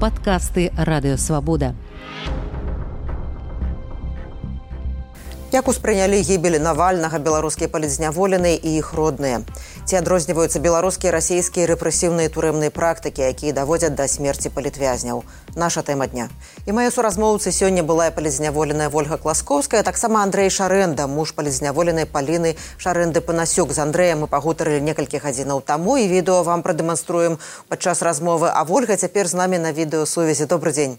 падкасты радыёвабода. Як успрынялі гібелі навальнага беларускія палізняволеныя і іх родныя. Ці адрозніваюцца беларускія расійскія рэпрэсіўныя турэмныя практыкі, якія даводзяць да смерці палітвязняў. Наша тэма дня. І мае суразмоўцы сёння была палізняволеная Вольга Класкоўская, таксама Андрей Шарэнда, муж палізняволенай паліны Шарэнды Панасюк. З Андрэем мы пагутарылі некалькі гадзінаў таму і відэо вам прадэманструем падчас размовы. А Вольга цяпер з намі на відэосувязі. добрый дзень.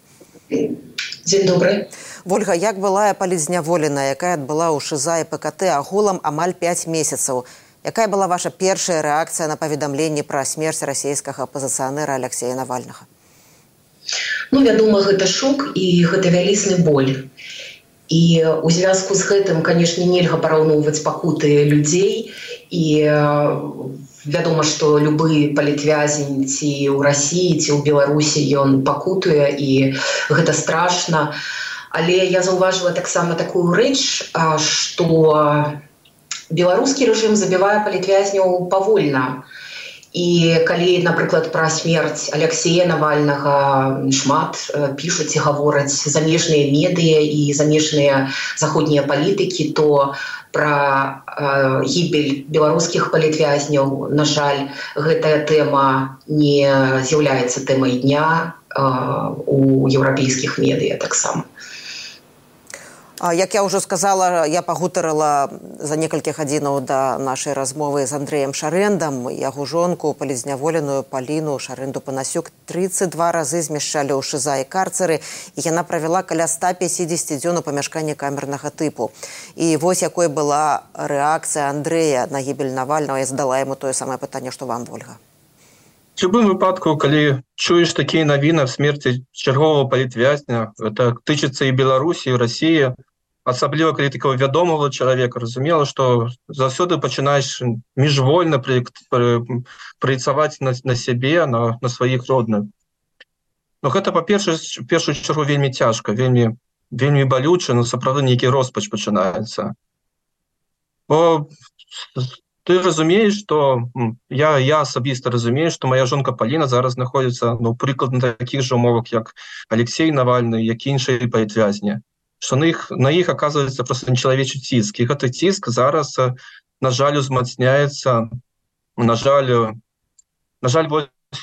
Дзень добрый. Вольга, як была палізняволена, якая адбыла ў шыза і ПКТ агулам амаль 5 месяцаў. Якая была ваша першая рэакцыя на паведамленне пра смерць расійскага апазіцыянера Алексея Навальнага? Ну вядома, гэта шок і гэта вялізны боль. І у звязку з гэтым, канешне, нельга параўноўваць пакуты людзей і вядома, што любы палітвязень ці ў рассіі ці ў Беларусі ён пакутуе і гэта страшна але я заўважыла таксама такую рэч что беларускі рэжым забівае палітвязняў павольна і калі напрыклад пра смерць алексея навальнага шмат пішуць і гавораць замежныя медыа і замежныя заходнія палітыкі то пра гібель беларускіх палітвязняў на жаль гэтая тэма не з'яўляецца тэмай дня у еўрапейскіх медыа таксама Як я ўжо сказала, я пагутарыла за некалькі гадзінаў да нашай размовы з Андреем Шарэндам, яго жонку, палізняволеную паліну Шарэнду Панасюк 32 разы змяшчалі ў шыза і карцары і яна правяла каля 150 дзён у памяшканні камернага тыпу. І вось якой была рэакцыя Андрэя на гібель Навального і здала яму тое самае пытанне, што вам вольга. В любым выпадку, калі чуеш такія навіны смерці чаргового палітвязня, это тычыцца і Беларусі, і Росіі, асабліва калі такого вядомого чалавека разумела что заўсёды пачынаеш міжвольна прыцаваць на, на сябе на, на сваіх родных. Но гэта па-перша першую чаргу вельмі цяжка вельмі вельмі балюча но сапраўды нейкі роспач пачынаецца бо ты разумееш что я я асабіста разумею что моя жонка паліна зараз знаходзіцца ну прыкладна таких же умовах як алексей навальны як іншыя паэтвязня что на іх на іх оказывается просто нечалавечы ціск і гэты ціск зараз на жаль узмацняецца на жаль на жаль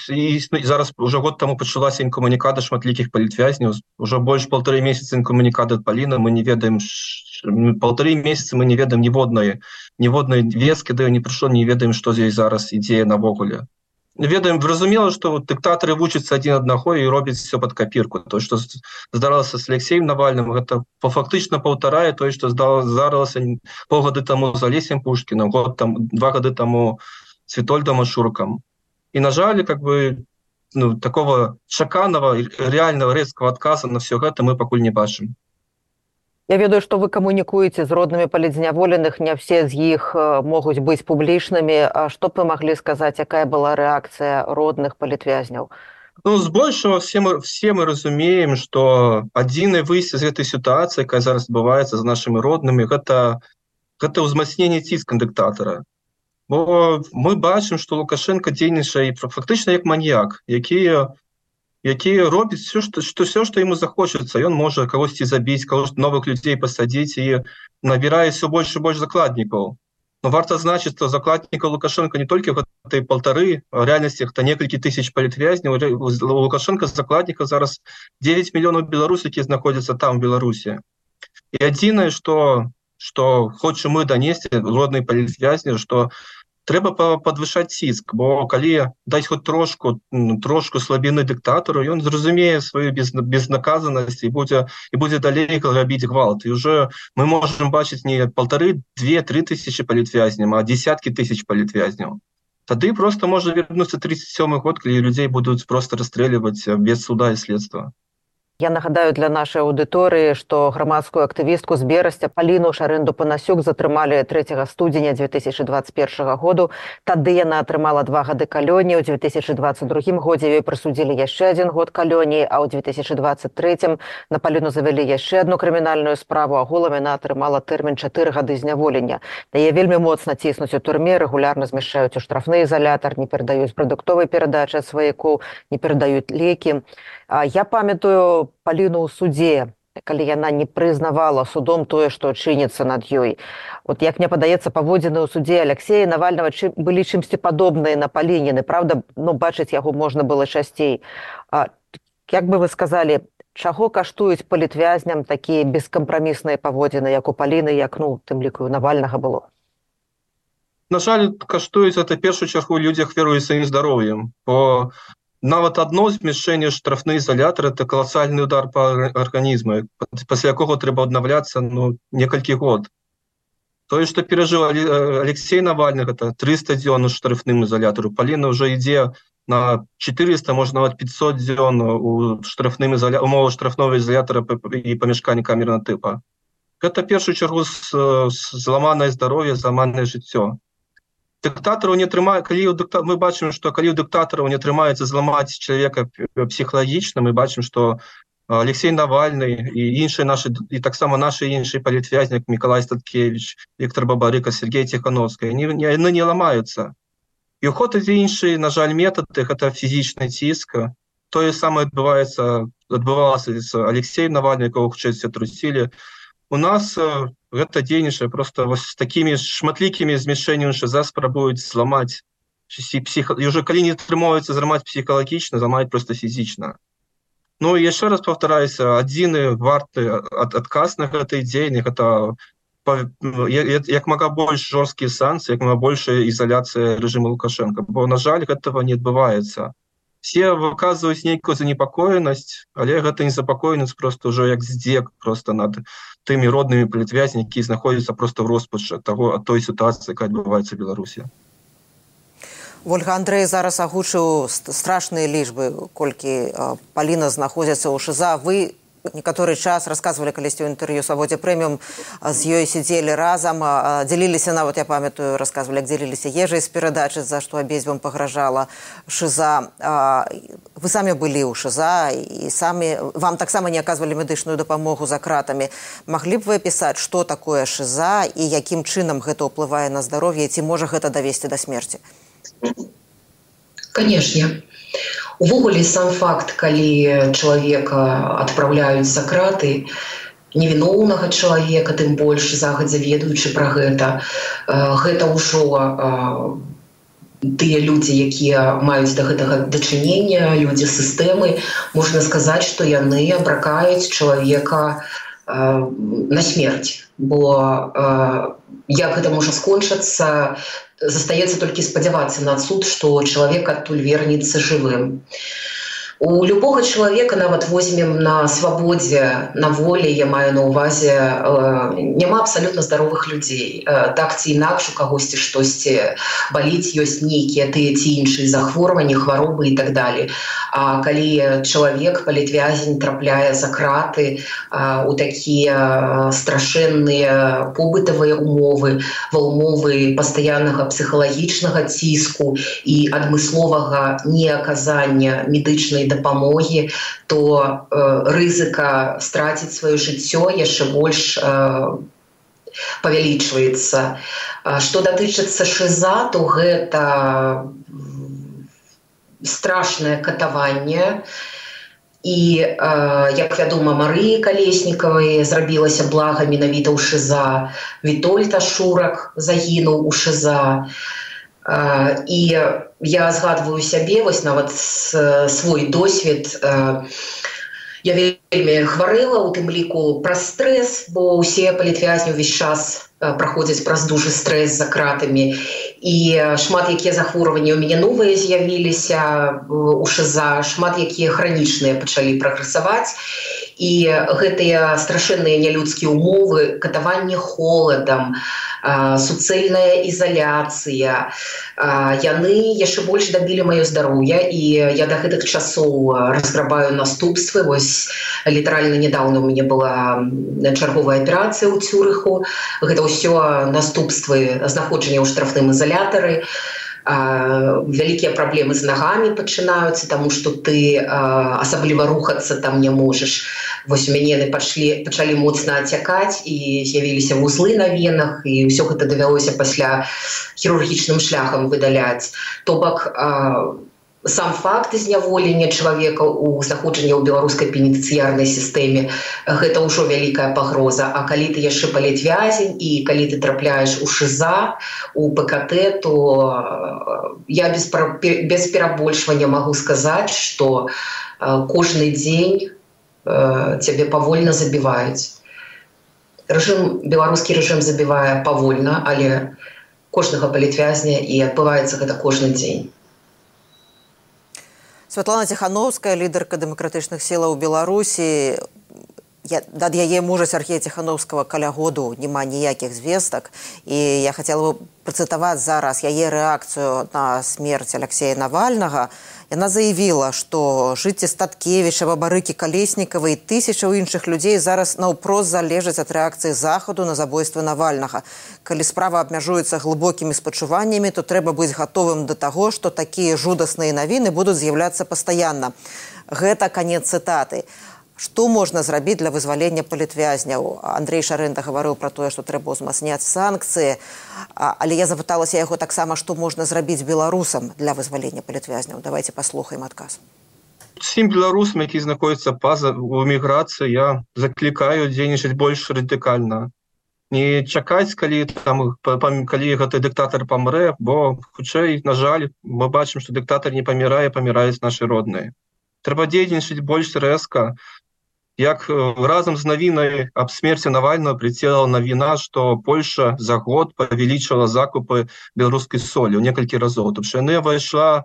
і зараз уже год таму пачулася інкамунікада шматлікіх палітвязняў уже больш полторы месяца інкамунікады паліна мы не ведаем полторы месяцы мы не ведаем ніводнай ніводнай вескі да не прыйшло не ведаем што з ёй зараз ідзея навогуле ведаем зразумела что вот дыктаторы вучацца один аднаго і робяць все под копірку то что здаралася с алексеем навальным гэта по фактычна паўтарае той что здала заралася паўгады таму за лесем пушкіным год там два гады таму цветольдам ашуркам і на жаль как бы ну, такого шаканова реального рэзкого адказа на все гэта мы пакуль не бачым Я ведаю, што вы камунікуеце з роднымі палідзняволеных, не ўсе з іх могуць быць публічнымі. А што б вы маглі сказаць, якая была рэакцыя родных палітвязняў? Ну, збольшого все мы, все мы разумеем, што адзінае выйсце з гэтай сітуацыі, якая зараз адбываецца з нашымі роднымі, гэта, гэта ўзмацненне ціск дыктатара. Бо мы бачым, што Лукашенко дзейнічае фактычна як маньяк, якія які робіць все что что все что ему захочется ён можа кагосьці забіць кого новых людзей пасадзіць і набірае все больше больш закладнікаў. Но варта значыць что закладніка лукашенко не толькі этой полторы реальнасці хто некалькі тысяч палітвязняў лукашенко закладніка зараз 9 мільёнаў беларус які знаходзяцца там беларусі. І адзінае что что хочам мы данесці роднай палітвязні что трэба подвышаць ціск бо калі даць хоть трошку трошку слабіны дыктатару ён зразумее сваю без безнаказанасць і будзе і будзе далей рабіць гвалт. І уже мы можем бачыць не полторы две три тысячи палітвязням а десяткі тысяч палітвязняў тады просто можа вернуцца 37 год калі людзей будуць просто расстрэльваць без суда і следства Я нагадаю для нашай аўдыторыі, што грамадскую актывістку з берасця паліну шарынду панасюк затрымалі 3 студзеня 2021 году. Тады яна атрымала два гады калоніі. У 2022 годзе ёй прысудзілі яшчэ адзін год калоніі, а ў 2023 на паліну завялі яшчэ одну крымінальную справу, агулам яна атрымала тэрмін чатыры гады зняволення. Дае вельмі моцна ціснуць у турме, рэгулярна змяшчаюць у штрафны ізалятар, не перадаюць прадуктовай перадачы сваякоў, не перадаюць лекі. Я памятаю паліну ў судзе калі яна не прызнавала судом тое што чыніцца над ёй. Вот як мне падаецца паводзіны ў судзе алексея навального чым былі чымсьці падобныя на палініны правда ну бачыць яго можна было часцей. А, як бы вы сказалі чаго каштуюць палітвязням такія бескампрамісныя паводзіны як у паліны як ну тым лікую навальнага было? На жаль каштуюць это першую чаргу людзях веруюць сваім здароўем. По нават одно змяшэнне штрафны изолятор это колоссальный удар по організму пасля якого трэба аднаўляцца ну некалькі год. Тое что перажыў алексей навальных это 300 дзён штрафным изолятору паліна уже ідзе на 400 можна нават 500 дзён у штрафным изоля умова штрафного изолятора і памяшкання камерна тыпа. Это першую чаргу зламанае здароўе заманное жыццё дыктатараў не трымае калі мы бачым што калі у дыктатараў не атрымаецца зламаць чалавека псіхалагічна мы бачым што Алексей навальны і іншыя наши і таксама наши іншыя палітвязняк Миколай статкевич Віктор бабарыка Сергей тихохановская не яны не ламаюцца і уход ідзе іншыя на жаль метады гэта фізічная ціска тое самае адбываецца адбывалася з Алексеем навальны якого хутчэйся трусілі. У нас гэта дзейнічае просто вось з такімі шматлікімі змяшэннямі за спрабуюць зламаць псіх уже калі не атрымоўваецца зрамаць псіхалагічна замаць просто фізічна. Ну яшчэ раз повтораюся адзіны варты ад адказ на гэтай дзейнях это як мага больш жорсткія санкцыі як мага большая ізаляцыя режима лукашенко бо на жаль гэтага не адбываецца. Все выказваюць нейкую занепакоенасць але гэта незапакоенасць просто ўжо як здзек просто над тымі роднымі палітвязні які знаходзяцца просто в роспачы того ад той сітуацыі якая адбываецца беларусі. Ольга андрей зараз агучыў страшныя лічбы колькі паліна знаходзіцца ў шыза вы некаторы час рассказывалі калісьці ў інтэрв'ю свабодзе прэміум з ёй сядзелі разам дзяліліся нават я памятаю рассказывалі як дзеліліся ежай з перадачы за што абедзвюм пагражала шыза вы самі былі ў шыза і самі вам таксама не аказвалі медычную дапамогу за кратамі маглі б вы пісаць што такое шыза і якім чынам гэта ўплывае на здароўе ці можа гэта давесці да смерти? Канешне увогуле сам факт калі чалавека адпраўляюць за краты невіноўнага чалавека тым больш загадзя ведаючы пра гэта гэта ўжо тыя людзі якія маюць да гэтага дачынення людзі сістэмы можна сказаць што яны абракаюць чалавека на смерць. Бо як гэта можа скончыцца застаецца толькі спадзявацца на суд што чалавек адтуль вернецца жывым. У любого чалавека нават возьмем на свабодзе на волі я маю на увазе э, няма абсалютна здаровых людзей. Э, так ці інакш у кагосьці штосьці баліць ёсць нейкія тыя ці іншыя захворванні хваробы і так далее А калі чалавек палітвязень трапляе за краты у такія страшэнныя побытавыя умовы ва умовы пастаяннага псіхалагічнага ціску і адмысловага неаказання медычнай дапамогі то рызыка страціць сваё жыццё яшчэ больш павялічваецца. Что датычыцца шиза то гэта страшное катаванне. І э, як вядома марыі калеснікавай зрабілася блага менавіта ў шиза вітольта шурак загінуў у шиза і я згадваю сябе вось нават свой досвед. Я вельмі хварэла у тым ліку праз стрэс бо ўсе палітвязні ўвесь час праходзяць праз дужы стрэс за кратамі і шмат якія захворванні ў мяне новыя з'явіліся у шыза шмат якія хранічныя пачалі прагрэсаваць. І гэтыя страшэнныя нялюдскія умовы катаванне холадам суцэльная ізаляцыя яны яшчэ больш дабілі маё здароўе і я да гэтых часоў разграбаю наступствы. Вось літаральна недавно у мяне была чарговая аперацыя ў цюрыху. Гэта ўсё наступствы знаходжання ў штрафным ізалятары. і вялікія праблемы з нагамі пачынаюцца таму што ты асабліва рухацца там не можаш. Вось у мяне яны пашлі пачалі моцна ацякаць і з'явіліся вузлы на венах і ўсё гэта давялося пасля хірургічным шляхам выдаляць. То бок у сам факт зняволення чалавека у знаходжання ў беларускай пенітэнцыярнай сістэме гэта ўжо вялікая пагроза. А калі ты яшчэ палет вязень і калі ты трапляеш у шиза у ПКТ то я без без перабольшвання магу сказаць что кожны дзень цябе павольна забіваюць. Рэжым беларускі рэжым забівае павольна але кожнага палітвязня і адбываецца гэта кожны дзень Святлана Ціхановская, лідарка дэмакратычных сілаў Беларусі. Ад яе мужа Сергея Ціхановскага каля году няма ніякіх звестак. І я хацела бы працытаваць зараз яе рэакцыю на смерць Алексея Навальнага. Яна заявіла, што жыцці статкевіча бабарыкі калеснікавай і тысячаў іншых людзей зараз наўпрост залежаць ад рэакцыі захаду на забойства навальнага. Калі справа абмяжуецца глыбокімі спачуваннямі, то трэба быць гатовым да таго, што такія жудасныя навіны будуць з'яўляцца пастаянна. Гэта канец цытаты што можна зрабіць для вызвалення палітвязняў Андрей шарэнда гаварыў пра тое што трэба ўзмацняць санкцыі але я запыталася яго таксама што можна зрабіць беларусам для вызвалення палітвязняў давайте паслухаем адказ всім беларусам які знаходзяцца паза у эміграцыі я заклікаю дзейнічаць больш радыкальна. Не чакаць калі там калі гэты дыктатар памрэ бо хутчэй на жаль мы бачым што дыктатар не памірае паміраюць нашы родныя. Трэба дзейнічаць больш рэзка як разам з навінай аб смерці навального прицела навіна что польша за год павялічыла закупы беларускай солі ў некалькі разоў. То яны пайшла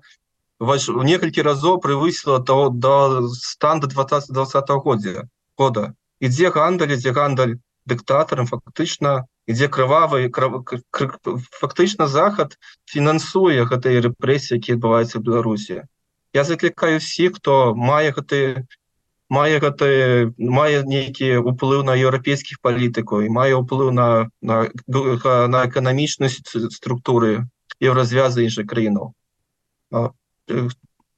у некалькі разоў прывысіла то до стан до 20 20 годзе года. Ідзе гандаль ідзе гандаль дыктатарам фактычна ідзе крывавы фактычна захад фінансуе гэтыя рэпрэсіі які адбываюцца в беларусі. Я заклікаю всіх хто мае гэты мае гэта мае нейкі уплыў на еўрапейскіх палітыкаў і мае ўплыў на на, на эканамічнасць структуры еўразвязы іншых краінаў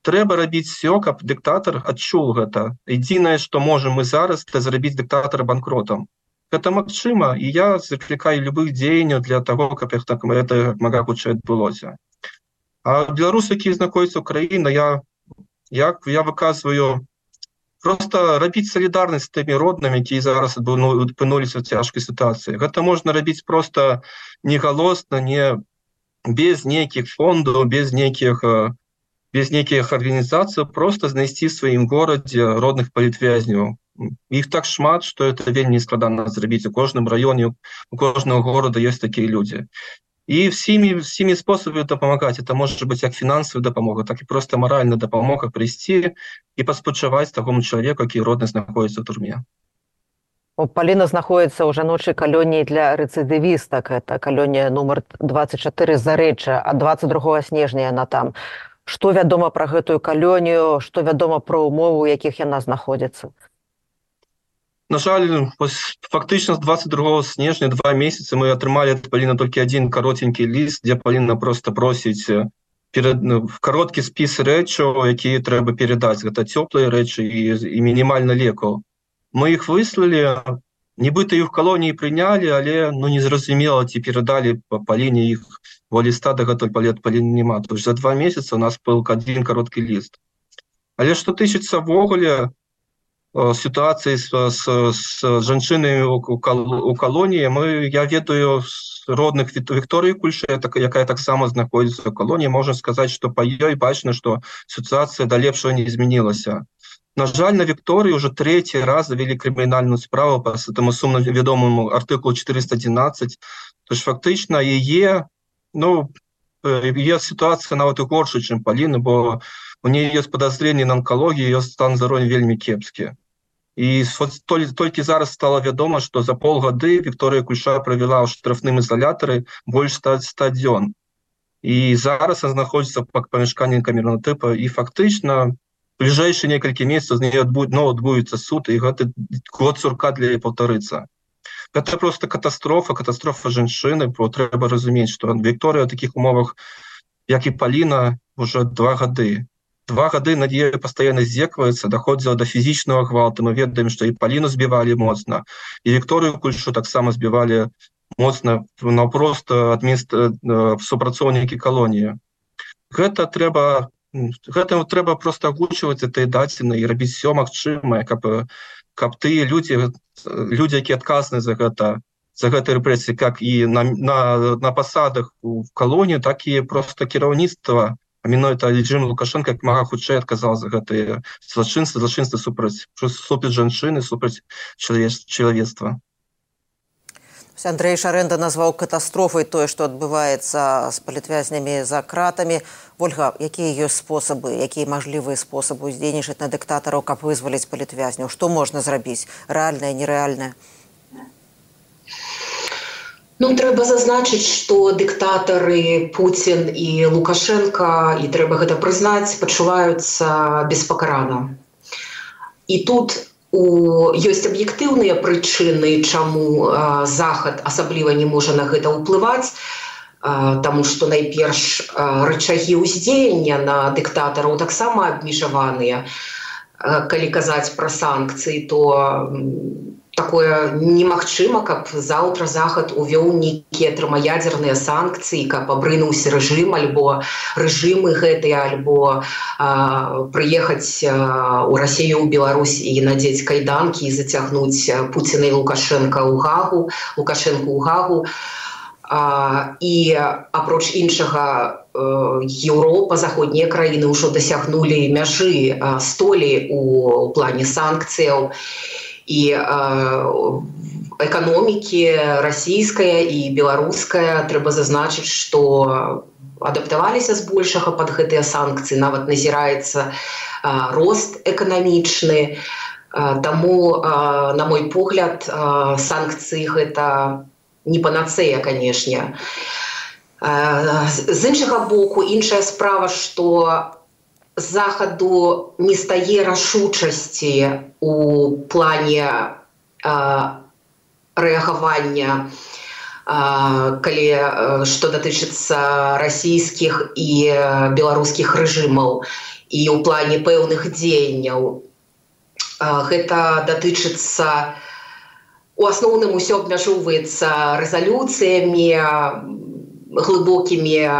трэба рабіць все каб дыктатар адчул гэта. Адзінае што можем мы зараз для зрабіць дыктатара банкротам гэта магчыма і я заклікаю любых дзеянняў для того каб іх так это мага хутчэй адбылося. А беларусы які знаходзяцца украіна я як я выказваю просто рабіць солідарнасць тымі роднымі які зараз апынуліся в цяжкай сітуацыі гэта можна рабіць просто негалосна не без нейкіх фондаў без нейкіх без нейкіх арганізацый просто знайсці сваім горадзе родных палітвязняў іх так шмат что это вельмі складана зрабіць у кожным раёне у кожного города есть такія людзі і всімі всімі способамі дапамагаць это может быть як фінансавая дапамога так і просто маральна дапамога прыйсці і паспачаваць такому чалавеку які родна знаходіцца турме. Паліна знаходіцца ў жаночай калоніі для рэцыдывістак это калонія нумар 24 зарэча ад 22 снежня яна там. Што вядома пра гэтую калонію што вядома пра умову якіх яна знаходзіцца На жаль фактычна з 22 снежня два месяцы мы атрымалі паліна толькі один каротенькі ліст дзе паліна просто просіць перед ну, кароткі спіс рэчаў якія трэба перадаць. Гэта цёплыя рэчы і, і мінімальна лекаў. Мы іх выслалі нібыта іх калоніі прынялі але ну незразумела ці перадалі па паліне іх во ліста да гэтуль палет палін няма. То за два месяца у нас был один кароткі ліст. Але што тычыцца ввогуле Э, ситуации с, с, с жанчынами у колонии. Мы я ведаю родных Виктории кульше так якая таксама знаходится в колонии. Можно сказать что по ее бачно что ситуация до лепшего не изменилась на жаль на Виктории уже третий раз завели криминальную справу по этому сумно ведомому артикулу 411 то есть фактично ее ну ее ситуация нават и горше чем полины бо у нее есть подозрение на онкологии ее стан здоровья вельмі кепскі і толькі зараз стала вядома што за полгады Вікторыя кульша правяла ў штрафным ізалятары больш стаць стадзён і зараз знаходзіцца па памяшканні камерна тыпа і фактычна бліжэйшы некалькі месяцаў з нее будет но адбудзецца суд і гэты год сурка для паўтарыцца. Это просто катастрофа катастрофа жанчыны бо трэба разумець што Вікторыя таких умовах як і паліна уже два гады два гады над ею постоянно здзекваецца доходзіла до фізічного гвалта мы ведаем что і паліну збівалі моцна і Вікторыю кульшу таксама збівалі моцна но просто адмінст э, супрацоўнікі калоніі. Гэта трэба гэтым трэба просто агучваць этой даціны і рабіць все магчымае каб каб ты людзі людзі які адказны за гэта за гэтай рэпрэсіі как і на, на, на пасадах у калоніі так і просто кіраўніцтва менавіта режим лукашенко як мага хутчэй адказал за гэтые злачынства злачынства супраць супраць жанчыны супраць чалавецтва Андрей шарэнда назваў катастрофай тое што адбываецца з палітвязнямі за кратамі ольга якія ёсць спосабы якія мажлівыя спосабы уздзейнічаць на дыктатараў каб вызваліць палітвязняў што можна зрабіць рэальнае нерэальнае Ну трэба зазначыць, што дыктатары Пуін і Лукашенко і трэба гэта прызнаць, пачуваюцца беспакарана. І тут у... ёсць аб'ектыўныя прычыны, чаму захад асабліва не можа на гэта ўплываць, Таму што найперш рычагі ўздзеяння на дыктатараў таксама абмежаваныя. Калі казаць пра санкцыі, то такое немагчыма каб заўтра захад увёў нейкія тэрмаядзерныя санкцыі каб абрынуўся рэжым альбо рэжымы гэтыя альбо прыехаць у рассею ў Беларусь і надзець кайданкі і зацягнуць пуціна і лукашенко ў гагу лукашенко ў гагу. А, і апроч іншага Еўропа заходнія краіны ўжо дасягнулі мяжы столі у плане санкцыяў. і і эканомікі расійская і беларуская трэба зазначыць што адаптаваліся збольшага под гэтыя санкцыі нават назіраецца рост эканамічны. Таму на мой погляд санкцыі гэта не панацея канешне. З іншага боку іншая справа што захаду не стае рашучасці у плане рэагавання калі што датычыцца расійскіх і беларускіх рэжымаў і ў плане пэўных дзеянняў. Гэта датычыцца у асноўным усё абмяжоўваецца рэзалюцыямі глыбокімі э,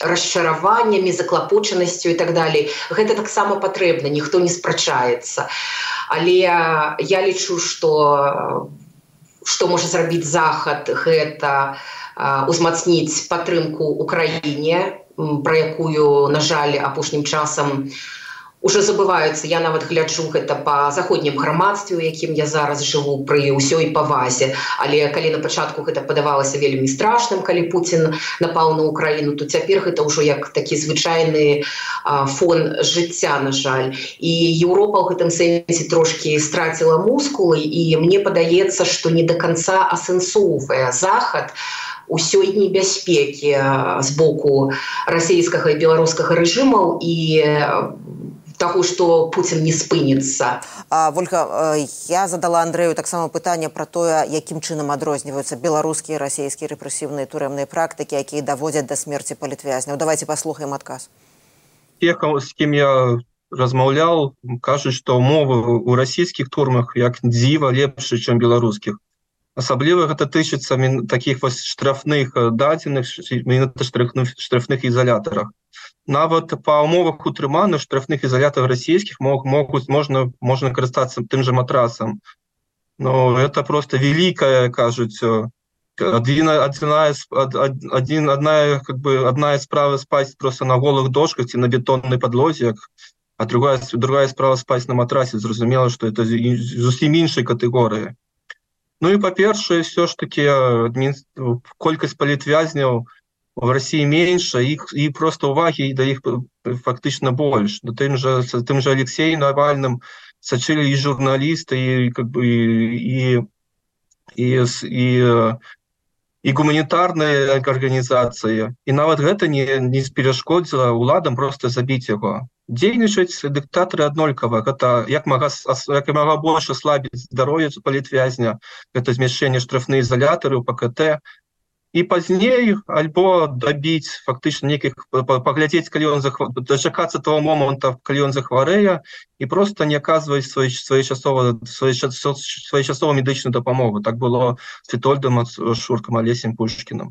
расчараваннямі заклапочанасцю і так далей. Гэта таксама патрэбна ніхто не спрачаецца. Але я лічу что что можа зрабіць захад гэта узмацніць падтрымку украіне про якую на жаль апошнім часам у уже забываюцца я нават гляджу гэта по заходнім грамадстве у якім я зараз жыву пры ўсёй павазе. Але калі на пачатку гэта падавалася вельмі страшным калі Путін напаў на Украіну то цяпер гэта ўжо як такі звычайны а, фон жыцця на жаль. І Еўропа ў гэтым сэнсе трошки страціла мускулы і мне падаецца что не до конца асэнсоўвае захад ўсёй небяспекі з боку расійскага і беларускага рэжымаў. І того что Путін не спыніцца ольга я задала Андрею таксама пытанне про тое якім чынам адрозніваюцца беларускія расійскія рэпрэсіўныя турэмныя практыкі якія даводзяць да смерти палітвязняў. Давайте паслухаем адказ. З кем я размаўлял кажуць что умовы у расійскіх турмах як дзіва лепшы чым беларускіх асабліва гэта тычыцца таких вось штрафных дадзеных штрафных штрафных ізалятарах нават па умовах утрыманых штрафных изолятов расійскіх мог могуць можна можна карыстацца тым же матрасам но это просто великая кажуць один одна один одна как бы одна справа спасть просто на голых дошках ці на бетонной подлозе а другая другая справа спасть на матрасе. Зразумела что это зусім іншай катэгорыі ну і па-першае все ж таки адмін колькасць палітвязняў в России меньше их и просто уваги да их фактычна больш но тым же тым же Алексей навальным сочили и журналисты, и как бы и, и, и, і гуманітарныя арганізацыі. І нават гэта не не перашкодзіла уладам просто забіць яго. Дзейнічаць дыктатары аднолькава. Гэта як мага як і мага больш аслабіць здароўе палітвязня. Это змяшчэнне штрафны ізалятары у пкт і пазней альбо дабіць фактычна нейкіх паглядзець калі ён дачакацца того моманта калі ён захварэе і просто не аказваць свой своечасова своечасова медычную дапамогу так было світольдам шуркам алесем пушкіным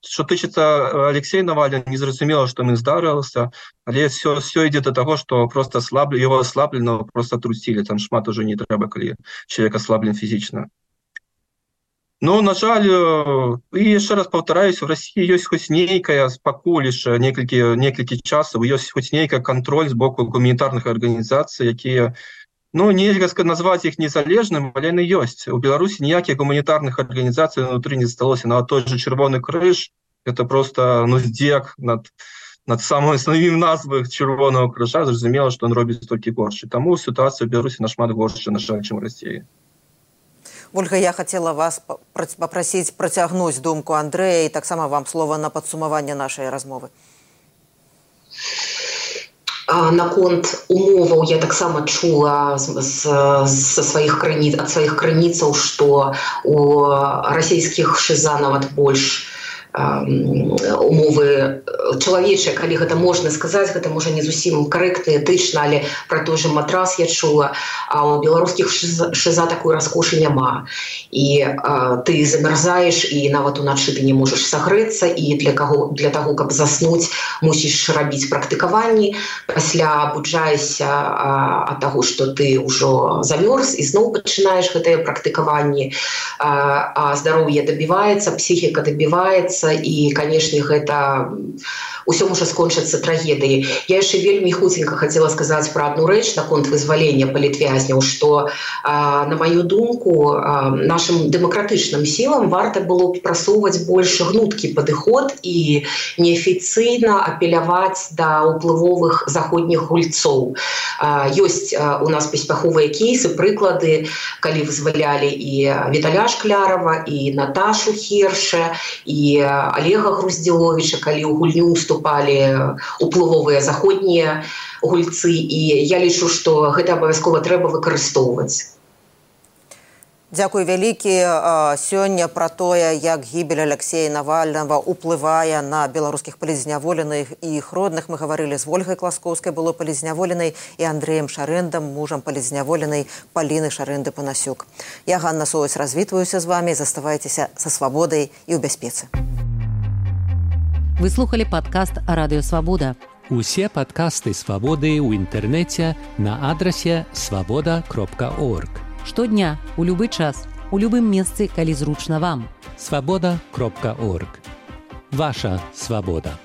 что тычыцца алексей наваля незразумела что мы здарылася але все все ідзе до того что просто слаблю его ослаблено просто трусілі там шмат уже не трэба калі человек ослаблен фізічна Ну на жаль і яшчэ раз паўтараюсь у Росіі ёсць хоць нейкая спакуліша некалькі некалькі часаў ёсць хоць нейкая контроль з боку гуманітарных арганізацый якія ну нельга назваць іх незалежным але яны ёсць у Беларусі ніякіх гуманітарных арганізацый внутри не засталося на той же чырвоны крыж это просто ну здзек над над самой основным назвы чырвонага крыжа зразумела что он робіць толькі горш таму сітуацыя Беларусі нашмат горш на жаль чым Росіі Ольга, я хотела вас попросить протягнуть думку Андрея и так само вам слово на подсумование нашей размовы. наконт умоваў я таксама чула са сваіх крыніц ад сваіх крыніцаў што у расійскіх шыза нават больш умовы чалавечыя калі гэта можна сказаць гэта можа не зусім карэктна этычна але про той же матрас я чула а у беларускіх шиза такой раскошы няма. І а, ты замярзаеш і нават уначы ты не можаш сагрэцца і для каго для того каб заснуць мусіш рабіць практыкаванні. Пасля абуджаешся ад таго что ты ўжо замёрз і зноў пачынаеш гэтыя практыкаванні. А, а здароўе дабіваецца псіхіка дабіваецца адбываецца і канешне гэта ўсё можа скончыцца трагедыі я яшчэ вельмі хуценька хацела сказаць пра одну рэч наконт вызвалення палітвязняў что на маю думку нашим дэмакратычным сілам варта было б прасоўваць больш гнуткі падыход і неафіцыйна апеляваць да ўплывовых заходніх гульцоў. Ёсць у нас паспяховыя кейсы прыклады калі вызвалялі і віталя шклярова і наташу херша і олега груздзіловича калі ў гульню уступалі уплывовыя заходнія гульцы і я лічу што гэта абавязкова трэба выкарыстоўваць Дзякуй вялікі сёння пра тое, як гібель Алексея Навальнага ўплывае на беларускіх палізняволеных і іх родных мы гаварылі з ольгай класкоўскай было палізняволенай і Андреем шарэндам мужам палізняволенай паліны шарэнды панасюк. Я Ганна Соось развітваюся з вами, заставайцеся са свабодай і ў бяспецы. Вы слухали падкаст радыёвабода. Усе падкасты свабоды ў інтэрнэце на адрасе свабода кропка орг штодня у любы час у любым месцы калі зручна вам. Свабода кропка орг ваша свабода